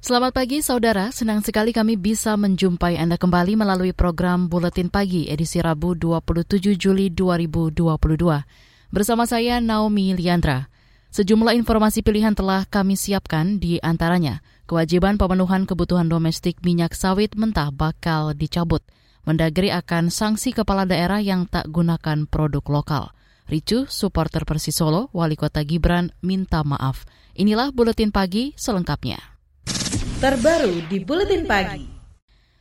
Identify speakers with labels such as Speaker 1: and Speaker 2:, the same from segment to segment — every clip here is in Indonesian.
Speaker 1: Selamat pagi saudara, senang sekali kami bisa menjumpai Anda kembali melalui program Buletin Pagi edisi Rabu 27 Juli 2022. Bersama saya Naomi Liandra. Sejumlah informasi pilihan telah kami siapkan di antaranya kewajiban pemenuhan kebutuhan domestik minyak sawit mentah bakal dicabut. Mendagri akan sanksi kepala daerah yang tak gunakan produk lokal. Ricu, supporter Persis Solo, Wali Kota Gibran, minta maaf. Inilah Buletin Pagi selengkapnya
Speaker 2: terbaru di Buletin Pagi.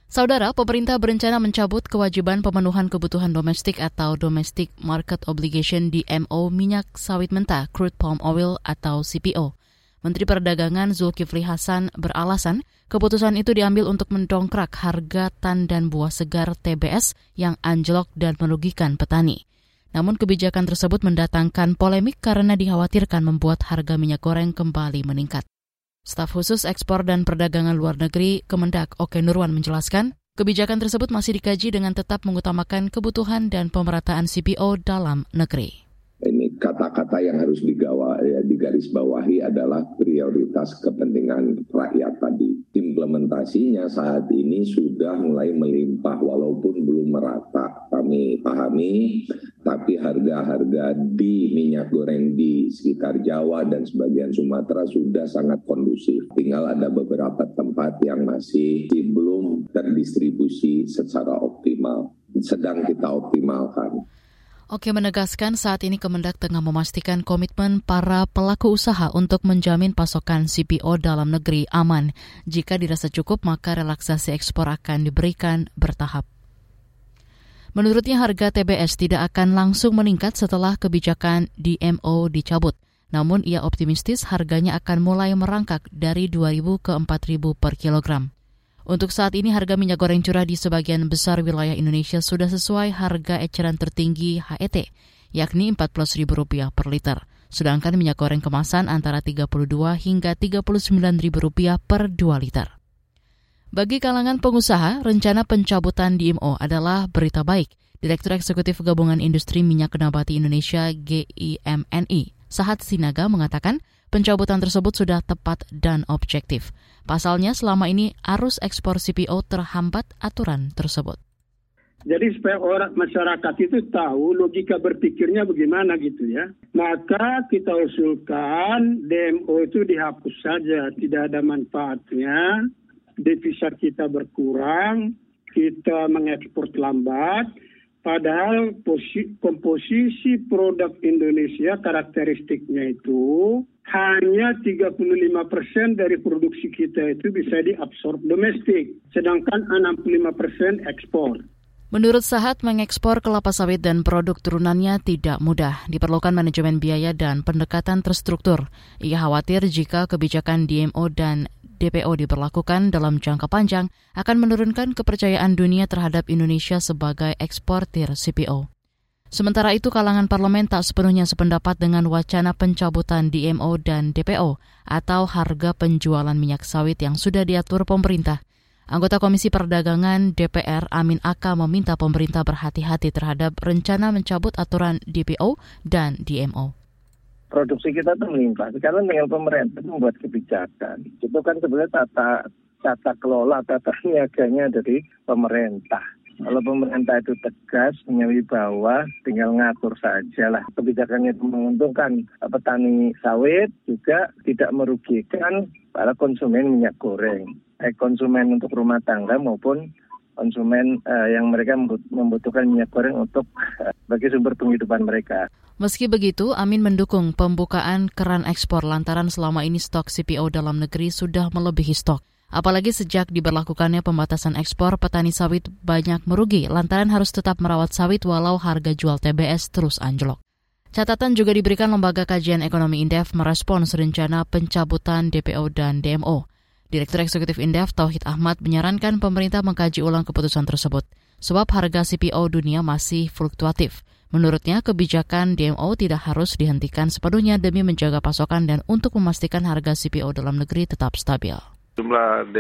Speaker 1: Saudara, pemerintah berencana mencabut kewajiban pemenuhan kebutuhan domestik atau Domestic Market Obligation DMO minyak sawit mentah crude palm oil atau CPO. Menteri Perdagangan Zulkifli Hasan beralasan keputusan itu diambil untuk mendongkrak harga tan dan buah segar TBS yang anjlok dan merugikan petani. Namun kebijakan tersebut mendatangkan polemik karena dikhawatirkan membuat harga minyak goreng kembali meningkat. Staf khusus ekspor dan perdagangan luar negeri Kemendak Oke Nurwan menjelaskan, kebijakan tersebut masih dikaji dengan tetap mengutamakan kebutuhan dan pemerataan CPO dalam negeri.
Speaker 3: Kata-kata yang harus digawa, ya, digarisbawahi adalah prioritas kepentingan rakyat tadi. Implementasinya saat ini sudah mulai melimpah walaupun belum merata. Kami pahami, tapi harga-harga di minyak goreng di sekitar Jawa dan sebagian Sumatera sudah sangat kondusif. Tinggal ada beberapa tempat yang masih belum terdistribusi secara optimal. Sedang kita optimalkan.
Speaker 1: Oke menegaskan saat ini Kemendak tengah memastikan komitmen para pelaku usaha untuk menjamin pasokan CPO dalam negeri aman. Jika dirasa cukup, maka relaksasi ekspor akan diberikan bertahap. Menurutnya harga TBS tidak akan langsung meningkat setelah kebijakan DMO dicabut. Namun ia optimistis harganya akan mulai merangkak dari 2.000 ke 4.000 per kilogram. Untuk saat ini harga minyak goreng curah di sebagian besar wilayah Indonesia sudah sesuai harga eceran tertinggi HET, yakni Rp14.000 per liter. Sedangkan minyak goreng kemasan antara Rp32 hingga Rp39.000 per 2 liter. Bagi kalangan pengusaha, rencana pencabutan DMO adalah berita baik. Direktur Eksekutif Gabungan Industri Minyak Nabati Indonesia GIMNI, Sahat Sinaga mengatakan pencabutan tersebut sudah tepat dan objektif. Pasalnya selama ini arus ekspor CPO terhambat aturan tersebut.
Speaker 4: Jadi supaya orang masyarakat itu tahu logika berpikirnya bagaimana gitu ya. Maka kita usulkan DMO itu dihapus saja, tidak ada manfaatnya. Devisa kita berkurang, kita mengekspor lambat, padahal komposisi produk Indonesia karakteristiknya itu hanya 35 persen dari produksi kita itu bisa diabsorb domestik, sedangkan 65 persen ekspor.
Speaker 1: Menurut Sahat, mengekspor kelapa sawit dan produk turunannya tidak mudah. Diperlukan manajemen biaya dan pendekatan terstruktur. Ia khawatir jika kebijakan DMO dan DPO diberlakukan dalam jangka panjang akan menurunkan kepercayaan dunia terhadap Indonesia sebagai eksportir CPO. Sementara itu, kalangan parlemen tak sepenuhnya sependapat dengan wacana pencabutan DMO dan DPO atau harga penjualan minyak sawit yang sudah diatur pemerintah. Anggota Komisi Perdagangan DPR Amin Aka meminta pemerintah berhati-hati terhadap rencana mencabut aturan DPO dan DMO
Speaker 5: produksi kita itu melimpah. Sekarang tinggal pemerintah membuat kebijakan. Itu kan sebenarnya tata tata kelola, tata niaganya dari pemerintah. Kalau pemerintah itu tegas, bahwa tinggal ngatur saja lah. Kebijakannya itu menguntungkan petani sawit, juga tidak merugikan para konsumen minyak goreng. Baik konsumen untuk rumah tangga maupun konsumen uh, yang mereka membutuhkan minyak goreng untuk uh, bagi sumber penghidupan mereka.
Speaker 1: Meski begitu, Amin mendukung pembukaan keran ekspor lantaran selama ini stok CPO dalam negeri sudah melebihi stok. Apalagi sejak diberlakukannya pembatasan ekspor, petani sawit banyak merugi lantaran harus tetap merawat sawit walau harga jual TBS terus anjlok. Catatan juga diberikan Lembaga Kajian Ekonomi Indef merespons rencana pencabutan DPO dan DMO. Direktur Eksekutif Indef Tauhid Ahmad menyarankan pemerintah mengkaji ulang keputusan tersebut, sebab harga CPO dunia masih fluktuatif. Menurutnya, kebijakan DMO tidak harus dihentikan sepenuhnya demi menjaga pasokan dan untuk memastikan harga CPO dalam negeri tetap stabil
Speaker 6: jumlah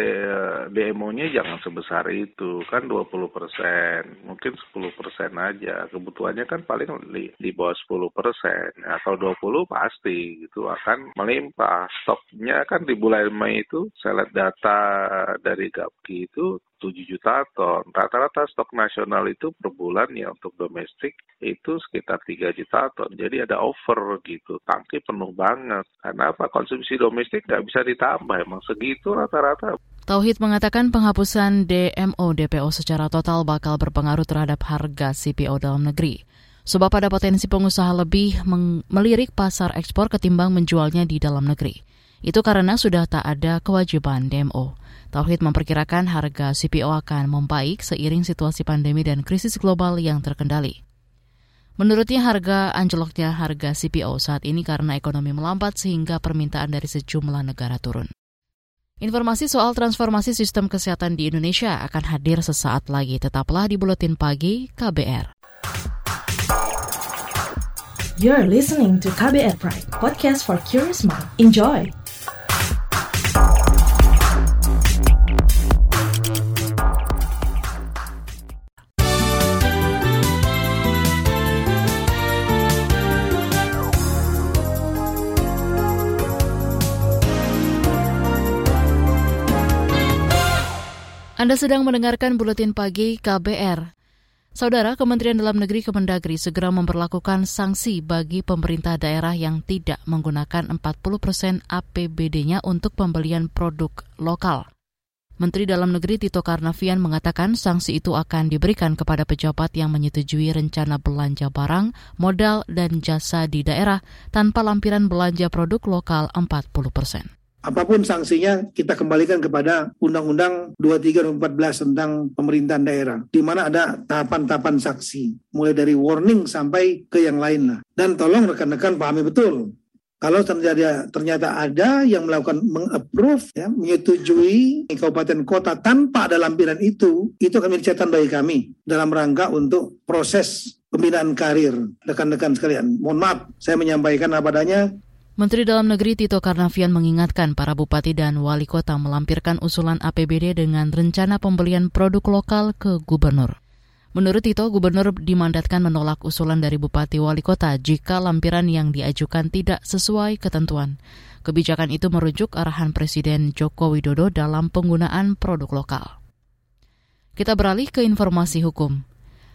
Speaker 6: DMO-nya jangan sebesar itu. Kan 20 persen mungkin 10 persen aja. Kebutuhannya kan paling di, di bawah 10 persen. Atau 20 pasti itu akan melimpah. Stoknya kan di bulan Mei itu saya lihat data dari GAPKI itu 7 juta ton. Rata-rata stok nasional itu per bulan ya untuk domestik itu sekitar 3 juta ton. Jadi ada over gitu, tangki penuh banget. Karena apa? Konsumsi domestik nggak bisa ditambah, emang segitu rata-rata.
Speaker 1: Tauhid mengatakan penghapusan DMO DPO secara total bakal berpengaruh terhadap harga CPO dalam negeri. Sebab ada potensi pengusaha lebih melirik pasar ekspor ketimbang menjualnya di dalam negeri. Itu karena sudah tak ada kewajiban DMO. Tauhid memperkirakan harga CPO akan membaik seiring situasi pandemi dan krisis global yang terkendali. Menurutnya harga anjloknya harga CPO saat ini karena ekonomi melambat sehingga permintaan dari sejumlah negara turun. Informasi soal transformasi sistem kesehatan di Indonesia akan hadir sesaat lagi. Tetaplah di Buletin Pagi KBR.
Speaker 2: You're listening to KBR Pride, podcast for curious mind. Enjoy!
Speaker 1: Anda sedang mendengarkan buletin pagi KBR. Saudara Kementerian Dalam Negeri Kemendagri segera memperlakukan sanksi bagi pemerintah daerah yang tidak menggunakan 40 persen APBD-nya untuk pembelian produk lokal. Menteri Dalam Negeri Tito Karnavian mengatakan sanksi itu akan diberikan kepada pejabat yang menyetujui rencana belanja barang, modal, dan jasa di daerah tanpa lampiran belanja produk lokal 40 persen.
Speaker 7: Apa pun sanksinya kita kembalikan kepada Undang-Undang 23 14 tentang pemerintahan daerah di mana ada tahapan-tahapan saksi mulai dari warning sampai ke yang lain lah. Dan tolong rekan-rekan pahami betul kalau ternyata ternyata ada yang melakukan mengapprove ya, menyetujui kabupaten kota tanpa ada lampiran itu, itu akan menjadi catatan bagi kami dalam rangka untuk proses pembinaan karir rekan-rekan sekalian. Mohon maaf, saya menyampaikan apa adanya
Speaker 1: Menteri Dalam Negeri Tito Karnavian mengingatkan para bupati dan wali kota melampirkan usulan APBD dengan rencana pembelian produk lokal ke gubernur. Menurut Tito, gubernur dimandatkan menolak usulan dari bupati wali kota jika lampiran yang diajukan tidak sesuai ketentuan. Kebijakan itu merujuk arahan Presiden Joko Widodo dalam penggunaan produk lokal. Kita beralih ke informasi hukum.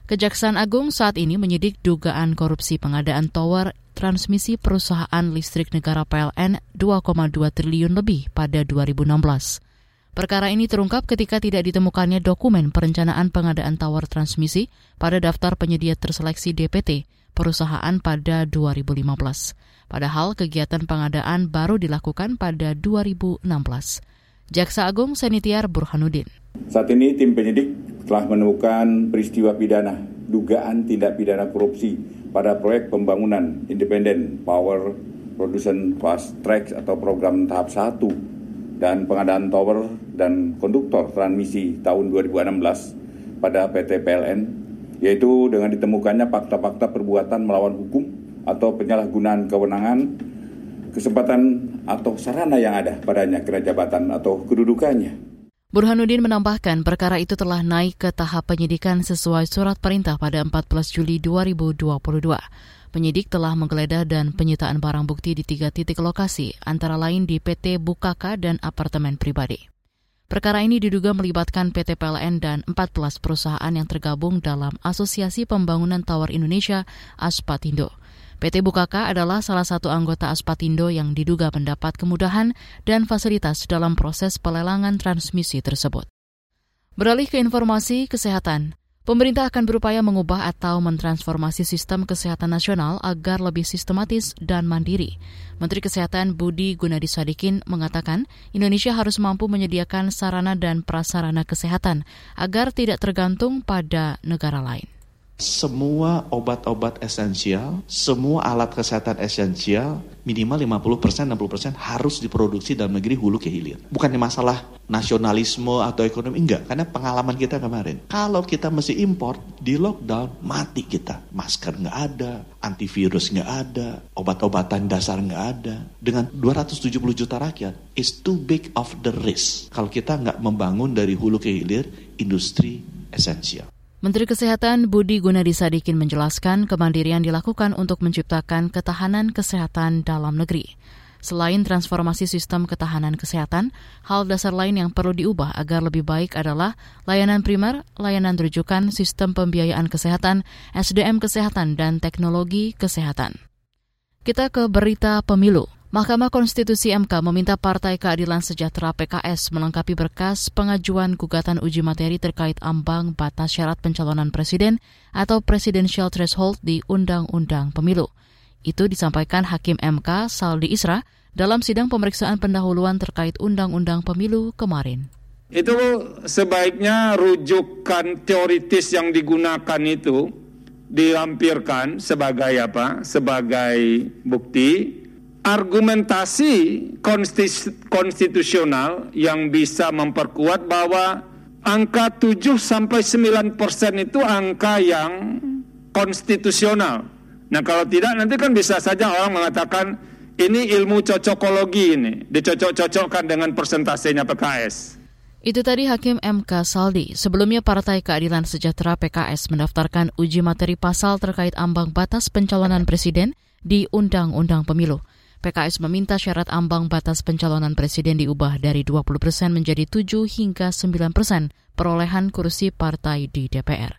Speaker 1: Kejaksaan Agung saat ini menyidik dugaan korupsi pengadaan tower transmisi perusahaan listrik negara PLN 2,2 triliun lebih pada 2016. Perkara ini terungkap ketika tidak ditemukannya dokumen perencanaan pengadaan tower transmisi pada daftar penyedia terseleksi DPT perusahaan pada 2015. Padahal kegiatan pengadaan baru dilakukan pada 2016. Jaksa Agung Senitiar Burhanuddin.
Speaker 8: Saat ini tim penyidik telah menemukan peristiwa pidana dugaan tindak pidana korupsi pada proyek pembangunan independen power production fast track atau program tahap 1 dan pengadaan tower dan konduktor transmisi tahun 2016 pada PT PLN yaitu dengan ditemukannya fakta-fakta perbuatan melawan hukum atau penyalahgunaan kewenangan kesempatan atau sarana yang ada padanya kira jabatan atau kedudukannya
Speaker 1: Burhanuddin menambahkan perkara itu telah naik ke tahap penyidikan sesuai surat perintah pada 14 Juli 2022. Penyidik telah menggeledah dan penyitaan barang bukti di tiga titik lokasi, antara lain di PT Bukaka dan apartemen pribadi. Perkara ini diduga melibatkan PT PLN dan 14 perusahaan yang tergabung dalam Asosiasi Pembangunan Tower Indonesia, Aspatindo. PT Bukaka adalah salah satu anggota Aspatindo yang diduga mendapat kemudahan dan fasilitas dalam proses pelelangan transmisi tersebut. Beralih ke informasi kesehatan. Pemerintah akan berupaya mengubah atau mentransformasi sistem kesehatan nasional agar lebih sistematis dan mandiri. Menteri Kesehatan Budi Gunadi Sadikin mengatakan Indonesia harus mampu menyediakan sarana dan prasarana kesehatan agar tidak tergantung pada negara lain
Speaker 9: semua obat-obat esensial, semua alat kesehatan esensial minimal 50% 60% harus diproduksi dalam negeri hulu ke hilir. Bukannya masalah nasionalisme atau ekonomi enggak, karena pengalaman kita kemarin. Kalau kita mesti import di lockdown mati kita. Masker nggak ada, antivirus nggak ada, obat-obatan dasar nggak ada. Dengan 270 juta rakyat, is too big of the risk. Kalau kita nggak membangun dari hulu ke hilir industri esensial.
Speaker 1: Menteri Kesehatan Budi Gunadi Sadikin menjelaskan kemandirian dilakukan untuk menciptakan ketahanan kesehatan dalam negeri. Selain transformasi sistem ketahanan kesehatan, hal dasar lain yang perlu diubah agar lebih baik adalah layanan primer, layanan rujukan, sistem pembiayaan kesehatan, SDM kesehatan, dan teknologi kesehatan. Kita ke berita pemilu. Mahkamah Konstitusi MK meminta Partai Keadilan Sejahtera PKS melengkapi berkas pengajuan gugatan uji materi terkait ambang batas syarat pencalonan presiden atau presidential threshold di Undang-Undang Pemilu. Itu disampaikan Hakim MK Saldi Isra dalam sidang pemeriksaan pendahuluan terkait Undang-Undang Pemilu kemarin.
Speaker 10: Itu sebaiknya rujukan teoritis yang digunakan itu dilampirkan sebagai apa? Sebagai bukti argumentasi konstitusional yang bisa memperkuat bahwa angka 7 sampai 9 persen itu angka yang konstitusional. Nah kalau tidak nanti kan bisa saja orang mengatakan ini ilmu cocokologi ini dicocok-cocokkan dengan persentasenya PKS.
Speaker 1: Itu tadi Hakim MK Saldi. Sebelumnya Partai Keadilan Sejahtera PKS mendaftarkan uji materi pasal terkait ambang batas pencalonan presiden di Undang-Undang Pemilu. PKS meminta syarat ambang batas pencalonan presiden diubah dari 20 persen menjadi 7 hingga 9 persen perolehan kursi partai di DPR.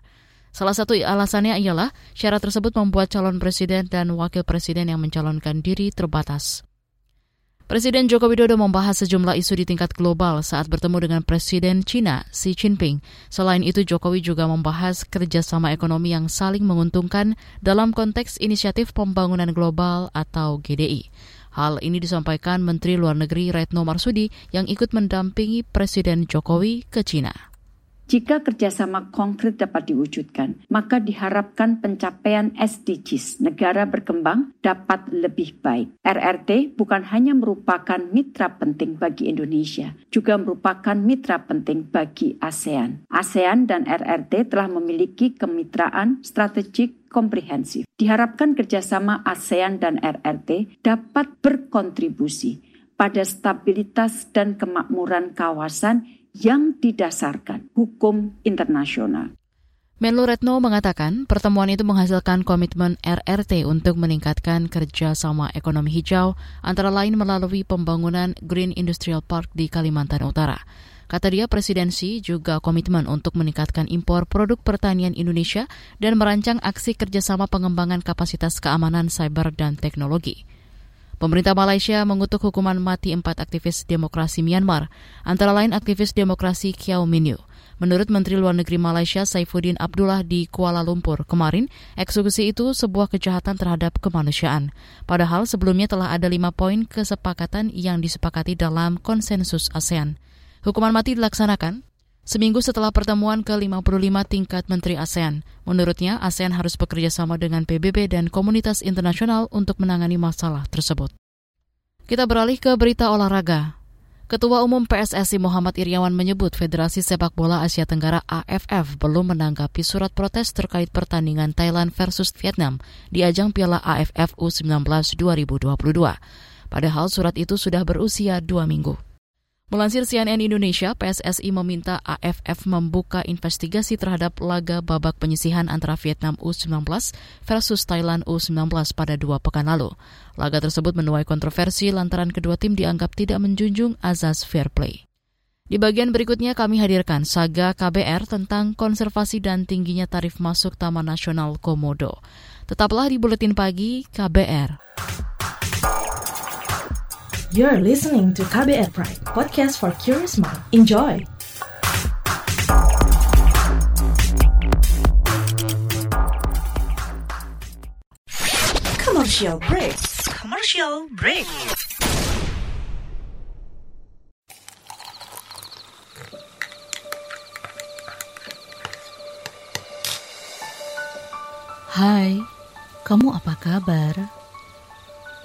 Speaker 1: Salah satu alasannya ialah syarat tersebut membuat calon presiden dan wakil presiden yang mencalonkan diri terbatas. Presiden Joko Widodo membahas sejumlah isu di tingkat global saat bertemu dengan Presiden China Xi Jinping. Selain itu, Jokowi juga membahas kerjasama ekonomi yang saling menguntungkan dalam konteks inisiatif pembangunan global atau GDI. Hal ini disampaikan Menteri Luar Negeri Retno Marsudi yang ikut mendampingi Presiden Jokowi ke China.
Speaker 11: Jika kerjasama konkret dapat diwujudkan, maka diharapkan pencapaian SDGs negara berkembang dapat lebih baik. RRT bukan hanya merupakan mitra penting bagi Indonesia, juga merupakan mitra penting bagi ASEAN. ASEAN dan RRT telah memiliki kemitraan strategik komprehensif. Diharapkan kerjasama ASEAN dan RRT dapat berkontribusi pada stabilitas dan kemakmuran kawasan yang didasarkan hukum internasional.
Speaker 1: Menlu Retno mengatakan pertemuan itu menghasilkan komitmen RRT untuk meningkatkan kerjasama ekonomi hijau, antara lain melalui pembangunan Green Industrial Park di Kalimantan Utara. Kata dia, presidensi juga komitmen untuk meningkatkan impor produk pertanian Indonesia dan merancang aksi kerjasama pengembangan kapasitas keamanan cyber dan teknologi. Pemerintah Malaysia mengutuk hukuman mati empat aktivis demokrasi Myanmar, antara lain aktivis demokrasi Kiau Minyu. Menurut Menteri Luar Negeri Malaysia Saifuddin Abdullah di Kuala Lumpur kemarin, eksekusi itu sebuah kejahatan terhadap kemanusiaan. Padahal sebelumnya telah ada lima poin kesepakatan yang disepakati dalam konsensus ASEAN. Hukuman mati dilaksanakan Seminggu setelah pertemuan ke-55 tingkat Menteri ASEAN, menurutnya ASEAN harus bekerja sama dengan PBB dan komunitas internasional untuk menangani masalah tersebut. Kita beralih ke berita olahraga. Ketua Umum PSSI Muhammad Iriawan menyebut Federasi Sepak Bola Asia Tenggara AFF belum menanggapi surat protes terkait pertandingan Thailand versus Vietnam di ajang Piala AFF U19 2022. Padahal surat itu sudah berusia dua minggu. Melansir CNN Indonesia, PSSI meminta AFF membuka investigasi terhadap laga babak penyisihan antara Vietnam U19 versus Thailand U19 pada dua pekan lalu. Laga tersebut menuai kontroversi lantaran kedua tim dianggap tidak menjunjung azas fair play. Di bagian berikutnya kami hadirkan saga KBR tentang konservasi dan tingginya tarif masuk Taman Nasional Komodo. Tetaplah di Buletin Pagi KBR.
Speaker 2: You're listening to KBR Pride, podcast for curious mind. Enjoy! Commercial break. Commercial break.
Speaker 1: Hai, kamu apa kabar?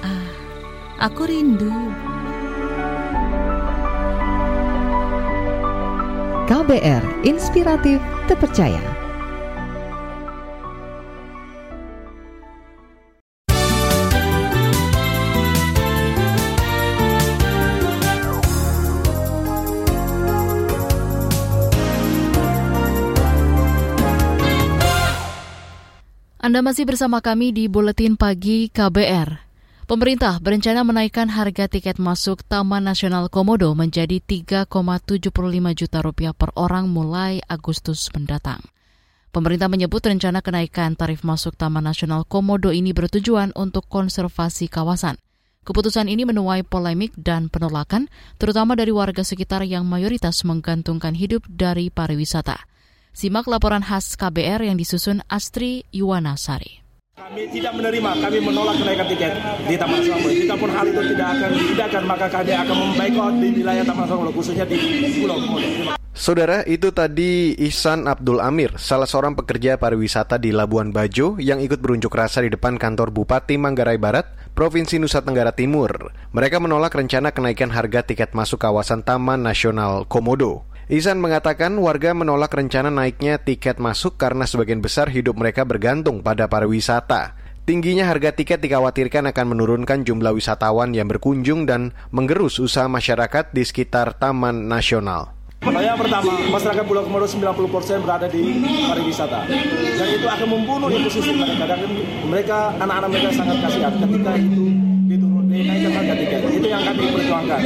Speaker 1: Ah, aku rindu.
Speaker 12: KBR Inspiratif Terpercaya.
Speaker 1: Anda masih bersama kami di Buletin Pagi KBR. Pemerintah berencana menaikkan harga tiket masuk Taman Nasional Komodo menjadi 3,75 juta rupiah per orang mulai Agustus mendatang. Pemerintah menyebut rencana kenaikan tarif masuk Taman Nasional Komodo ini bertujuan untuk konservasi kawasan. Keputusan ini menuai polemik dan penolakan, terutama dari warga sekitar yang mayoritas menggantungkan hidup dari pariwisata. Simak laporan khas KBR yang disusun Astri Yuwanasari.
Speaker 13: Kami tidak menerima, kami menolak kenaikan tiket di Taman Nasional. Jikapun hal itu tidak akan diindahkan, maka kami akan membaikot di wilayah Taman Nasional, khususnya di Pulau Komodo.
Speaker 14: Saudara, itu tadi Ihsan Abdul Amir, salah seorang pekerja pariwisata di Labuan Bajo yang ikut berunjuk rasa di depan kantor Bupati Manggarai Barat, Provinsi Nusa Tenggara Timur. Mereka menolak rencana kenaikan harga tiket masuk kawasan Taman Nasional Komodo. Ihsan mengatakan warga menolak rencana naiknya tiket masuk karena sebagian besar hidup mereka bergantung pada pariwisata. Tingginya harga tiket dikhawatirkan akan menurunkan jumlah wisatawan yang berkunjung dan menggerus usaha masyarakat di sekitar Taman Nasional.
Speaker 13: Yang pertama, masyarakat Pulau Komodo 90% berada di pariwisata. Dan itu akan membunuh ekosistem. Dan mereka, anak-anak mereka sangat kasihan ketika itu diturun, dinaikkan harga tiket. Itu yang kami perjuangkan.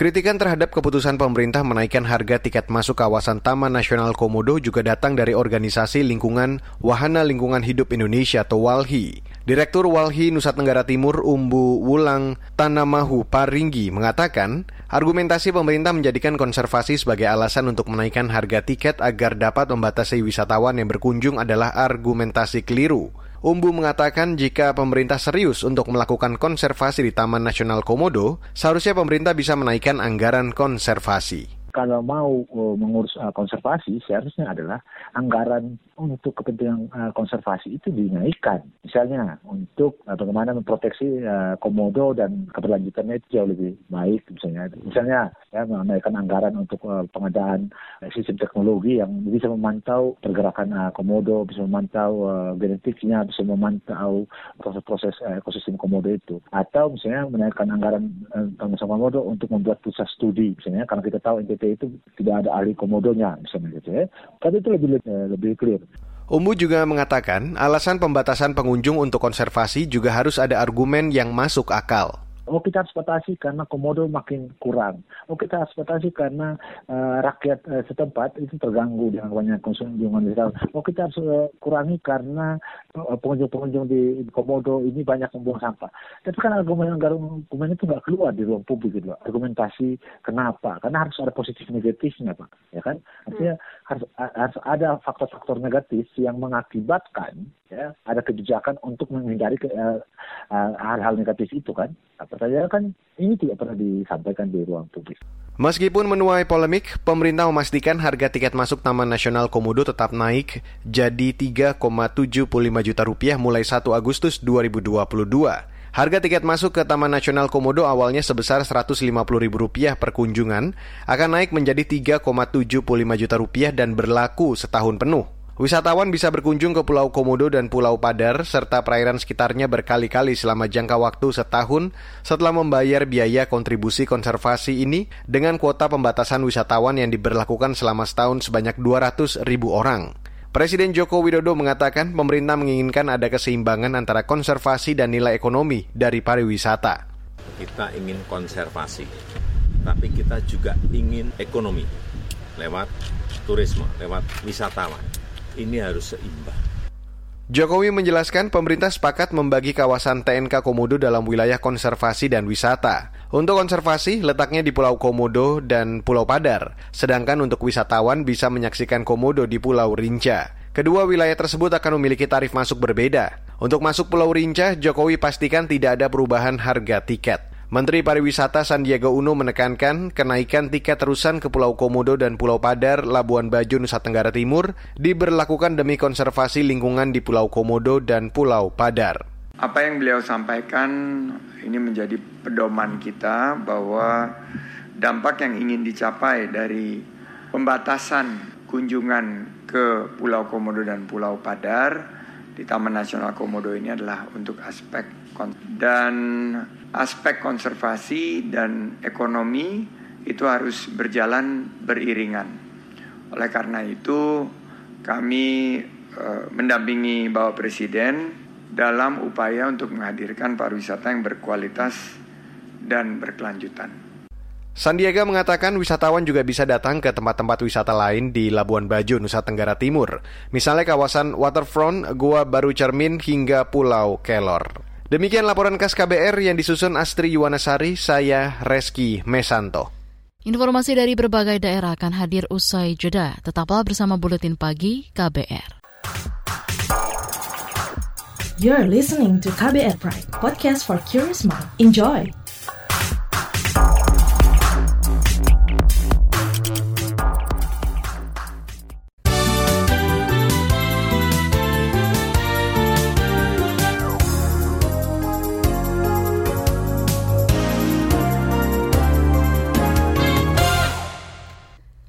Speaker 14: Kritikan terhadap keputusan pemerintah menaikkan harga tiket masuk kawasan Taman Nasional Komodo juga datang dari organisasi lingkungan Wahana Lingkungan Hidup Indonesia atau WALHI. Direktur WALHI Nusa Tenggara Timur Umbu Wulang Tanamahu Paringgi mengatakan, argumentasi pemerintah menjadikan konservasi sebagai alasan untuk menaikkan harga tiket agar dapat membatasi wisatawan yang berkunjung adalah argumentasi keliru. Umbu mengatakan jika pemerintah serius untuk melakukan konservasi di Taman Nasional Komodo, seharusnya pemerintah bisa menaikkan anggaran konservasi.
Speaker 15: Kalau mau uh, mengurus uh, konservasi, seharusnya adalah anggaran untuk kepentingan uh, konservasi itu dinaikkan. Misalnya untuk uh, bagaimana memproteksi uh, komodo dan keberlanjutannya itu jauh lebih baik. Misalnya, misalnya ya menaikkan anggaran untuk uh, pengadaan uh, sistem teknologi yang bisa memantau pergerakan uh, komodo, bisa memantau uh, genetiknya, bisa memantau proses-proses uh, ekosistem komodo itu. Atau misalnya menaikkan anggaran uh, komodo untuk membuat pusat studi, misalnya karena kita tahu NTT itu tidak ada ahli komodonya, misalnya gitu ya. Kan itu lebih lebih clear.
Speaker 14: Umbu juga mengatakan alasan pembatasan pengunjung untuk konservasi juga harus ada argumen yang masuk akal.
Speaker 15: Oh kita batasi karena komodo makin kurang. Oh kita batasi karena uh, rakyat uh, setempat itu terganggu dengan banyak kunjungan wisatawan. Oh kita harus uh, kurangi karena pengunjung-pengunjung uh, di, komodo ini banyak membuang sampah. Tapi kan argumen argumen itu nggak keluar di ruang publik gitu. Argumentasi kenapa? Karena harus ada positif negatifnya pak. Ya kan? Artinya hmm. harus harus ada faktor-faktor negatif yang mengakibatkan ya ada kebijakan untuk menghindari hal-hal uh, uh, negatif itu kan. Nah, pertanyaan kan ini tidak pernah disampaikan di ruang publik.
Speaker 14: Meskipun menuai polemik, pemerintah memastikan harga tiket masuk Taman Nasional Komodo tetap naik jadi 3,75 juta rupiah mulai 1 Agustus 2022. Harga tiket masuk ke Taman Nasional Komodo awalnya sebesar Rp150.000 per kunjungan, akan naik menjadi 3,75 juta rupiah dan berlaku setahun penuh. Wisatawan bisa berkunjung ke Pulau Komodo dan Pulau Padar serta perairan sekitarnya berkali-kali selama jangka waktu setahun setelah membayar biaya kontribusi konservasi ini dengan kuota pembatasan wisatawan yang diberlakukan selama setahun sebanyak 200 ribu orang. Presiden Joko Widodo mengatakan pemerintah menginginkan ada keseimbangan antara konservasi dan nilai ekonomi dari pariwisata.
Speaker 16: Kita ingin konservasi, tapi kita juga ingin ekonomi lewat turisme, lewat wisatawan. Ini harus seimbang.
Speaker 14: Jokowi menjelaskan pemerintah sepakat membagi kawasan TNK Komodo dalam wilayah konservasi dan wisata. Untuk konservasi, letaknya di Pulau Komodo dan Pulau Padar, sedangkan untuk wisatawan bisa menyaksikan Komodo di Pulau Rinca. Kedua wilayah tersebut akan memiliki tarif masuk berbeda. Untuk masuk Pulau Rinca, Jokowi pastikan tidak ada perubahan harga tiket. Menteri Pariwisata Sandiaga Uno menekankan kenaikan tiket terusan ke Pulau Komodo dan Pulau Padar, Labuan Bajo, Nusa Tenggara Timur diberlakukan demi konservasi lingkungan di Pulau Komodo dan Pulau Padar.
Speaker 17: Apa yang beliau sampaikan ini menjadi pedoman kita bahwa dampak yang ingin dicapai dari pembatasan kunjungan ke Pulau Komodo dan Pulau Padar di Taman Nasional Komodo ini adalah untuk aspek dan aspek konservasi dan ekonomi itu harus berjalan beriringan. Oleh karena itu kami e, mendampingi Bapak Presiden dalam upaya untuk menghadirkan pariwisata yang berkualitas dan berkelanjutan.
Speaker 14: Sandiaga mengatakan wisatawan juga bisa datang ke tempat-tempat wisata lain di Labuan Bajo, Nusa Tenggara Timur. Misalnya kawasan waterfront, Gua Baru Cermin, hingga Pulau Kelor. Demikian laporan khas KBR yang disusun Astri Yuwanasari, saya Reski Mesanto.
Speaker 1: Informasi dari berbagai daerah akan hadir usai jeda. Tetaplah bersama Buletin Pagi KBR.
Speaker 2: You're listening to KBR Pride, podcast for curious mind. Enjoy!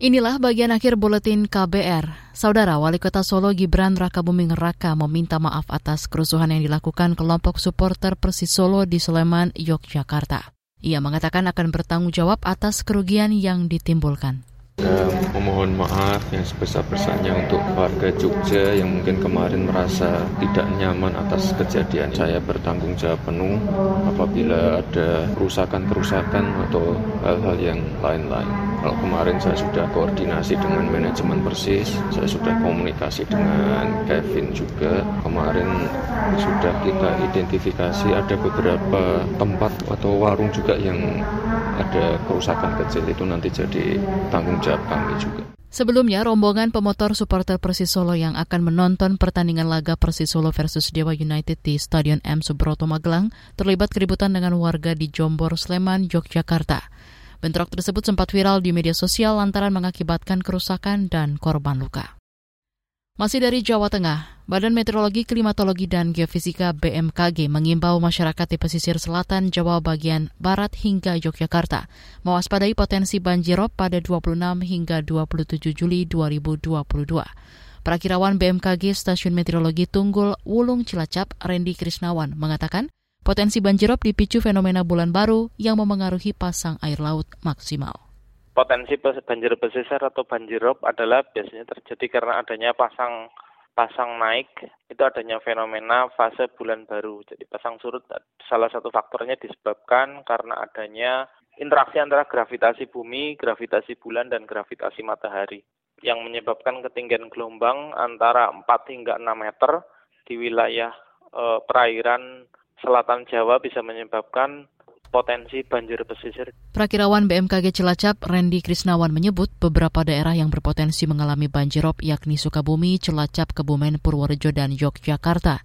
Speaker 1: Inilah bagian akhir buletin KBR. Saudara Wali Kota Solo Gibran Rakabuming Raka meminta maaf atas kerusuhan yang dilakukan kelompok supporter Persis Solo di Sleman, Yogyakarta. Ia mengatakan akan bertanggung jawab atas kerugian yang ditimbulkan.
Speaker 18: Saya memohon maaf yang sebesar-besarnya untuk warga Jogja yang mungkin kemarin merasa tidak nyaman atas kejadian. Saya bertanggung jawab penuh apabila ada kerusakan-kerusakan atau hal-hal yang lain-lain. Kalau kemarin saya sudah koordinasi dengan manajemen Persis, saya sudah komunikasi dengan Kevin juga. Kemarin sudah kita identifikasi ada beberapa tempat atau warung juga yang ada kerusakan kecil itu nanti jadi tanggung jawab kami juga.
Speaker 1: Sebelumnya, rombongan pemotor supporter Persis Solo yang akan menonton pertandingan laga Persis Solo versus Dewa United di Stadion M Subroto Magelang terlibat keributan dengan warga di Jombor, Sleman, Yogyakarta. Bentrok tersebut sempat viral di media sosial lantaran mengakibatkan kerusakan dan korban luka. Masih dari Jawa Tengah, Badan Meteorologi, Klimatologi, dan Geofisika BMKG mengimbau masyarakat di pesisir selatan Jawa bagian barat hingga Yogyakarta mewaspadai potensi banjirop pada 26 hingga 27 Juli 2022. Perakirawan BMKG Stasiun Meteorologi Tunggul Wulung Cilacap, Randy Krisnawan, mengatakan potensi banjirop dipicu fenomena bulan baru yang memengaruhi pasang air laut maksimal
Speaker 19: potensi banjir pesisir atau banjirop adalah biasanya terjadi karena adanya pasang pasang naik itu adanya fenomena fase bulan baru. Jadi pasang surut salah satu faktornya disebabkan karena adanya interaksi antara gravitasi bumi, gravitasi bulan dan gravitasi matahari yang menyebabkan ketinggian gelombang antara 4 hingga 6 meter di wilayah e, perairan selatan Jawa bisa menyebabkan potensi banjir pesisir.
Speaker 1: Prakirawan BMKG Cilacap, Randy Krisnawan menyebut beberapa daerah yang berpotensi mengalami banjirop yakni Sukabumi, Cilacap, Kebumen, Purworejo, dan Yogyakarta.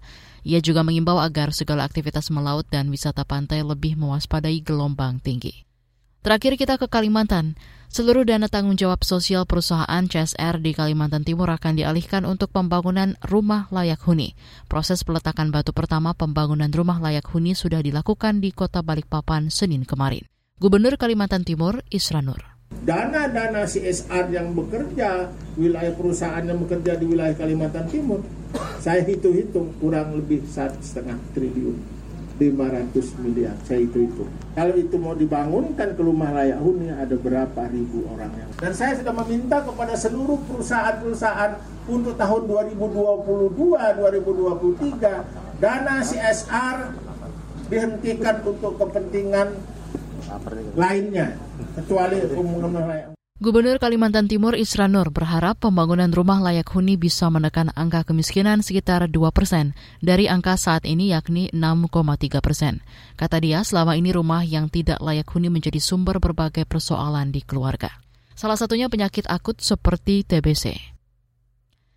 Speaker 1: Ia juga mengimbau agar segala aktivitas melaut dan wisata pantai lebih mewaspadai gelombang tinggi. Terakhir kita ke Kalimantan. Seluruh dana tanggung jawab sosial perusahaan CSR di Kalimantan Timur akan dialihkan untuk pembangunan rumah layak huni. Proses peletakan batu pertama pembangunan rumah layak huni sudah dilakukan di kota Balikpapan Senin kemarin. Gubernur Kalimantan Timur, Isra Nur.
Speaker 20: Dana-dana CSR yang bekerja, wilayah perusahaan yang bekerja di wilayah Kalimantan Timur, saya hitung-hitung kurang lebih satu setengah triliun 500 miliar. Saya itu itu kalau itu mau dibangunkan ke rumah layak huni ada berapa ribu orang yang dan saya sudah meminta kepada seluruh perusahaan-perusahaan untuk tahun 2022 2023 dana CSR dihentikan untuk kepentingan lainnya kecuali pembangunan layak
Speaker 1: Gubernur Kalimantan Timur Isra Nur berharap pembangunan rumah layak huni bisa menekan angka kemiskinan sekitar 2 persen dari angka saat ini yakni 6,3 persen. Kata dia, selama ini rumah yang tidak layak huni menjadi sumber berbagai persoalan di keluarga. Salah satunya penyakit akut seperti TBC.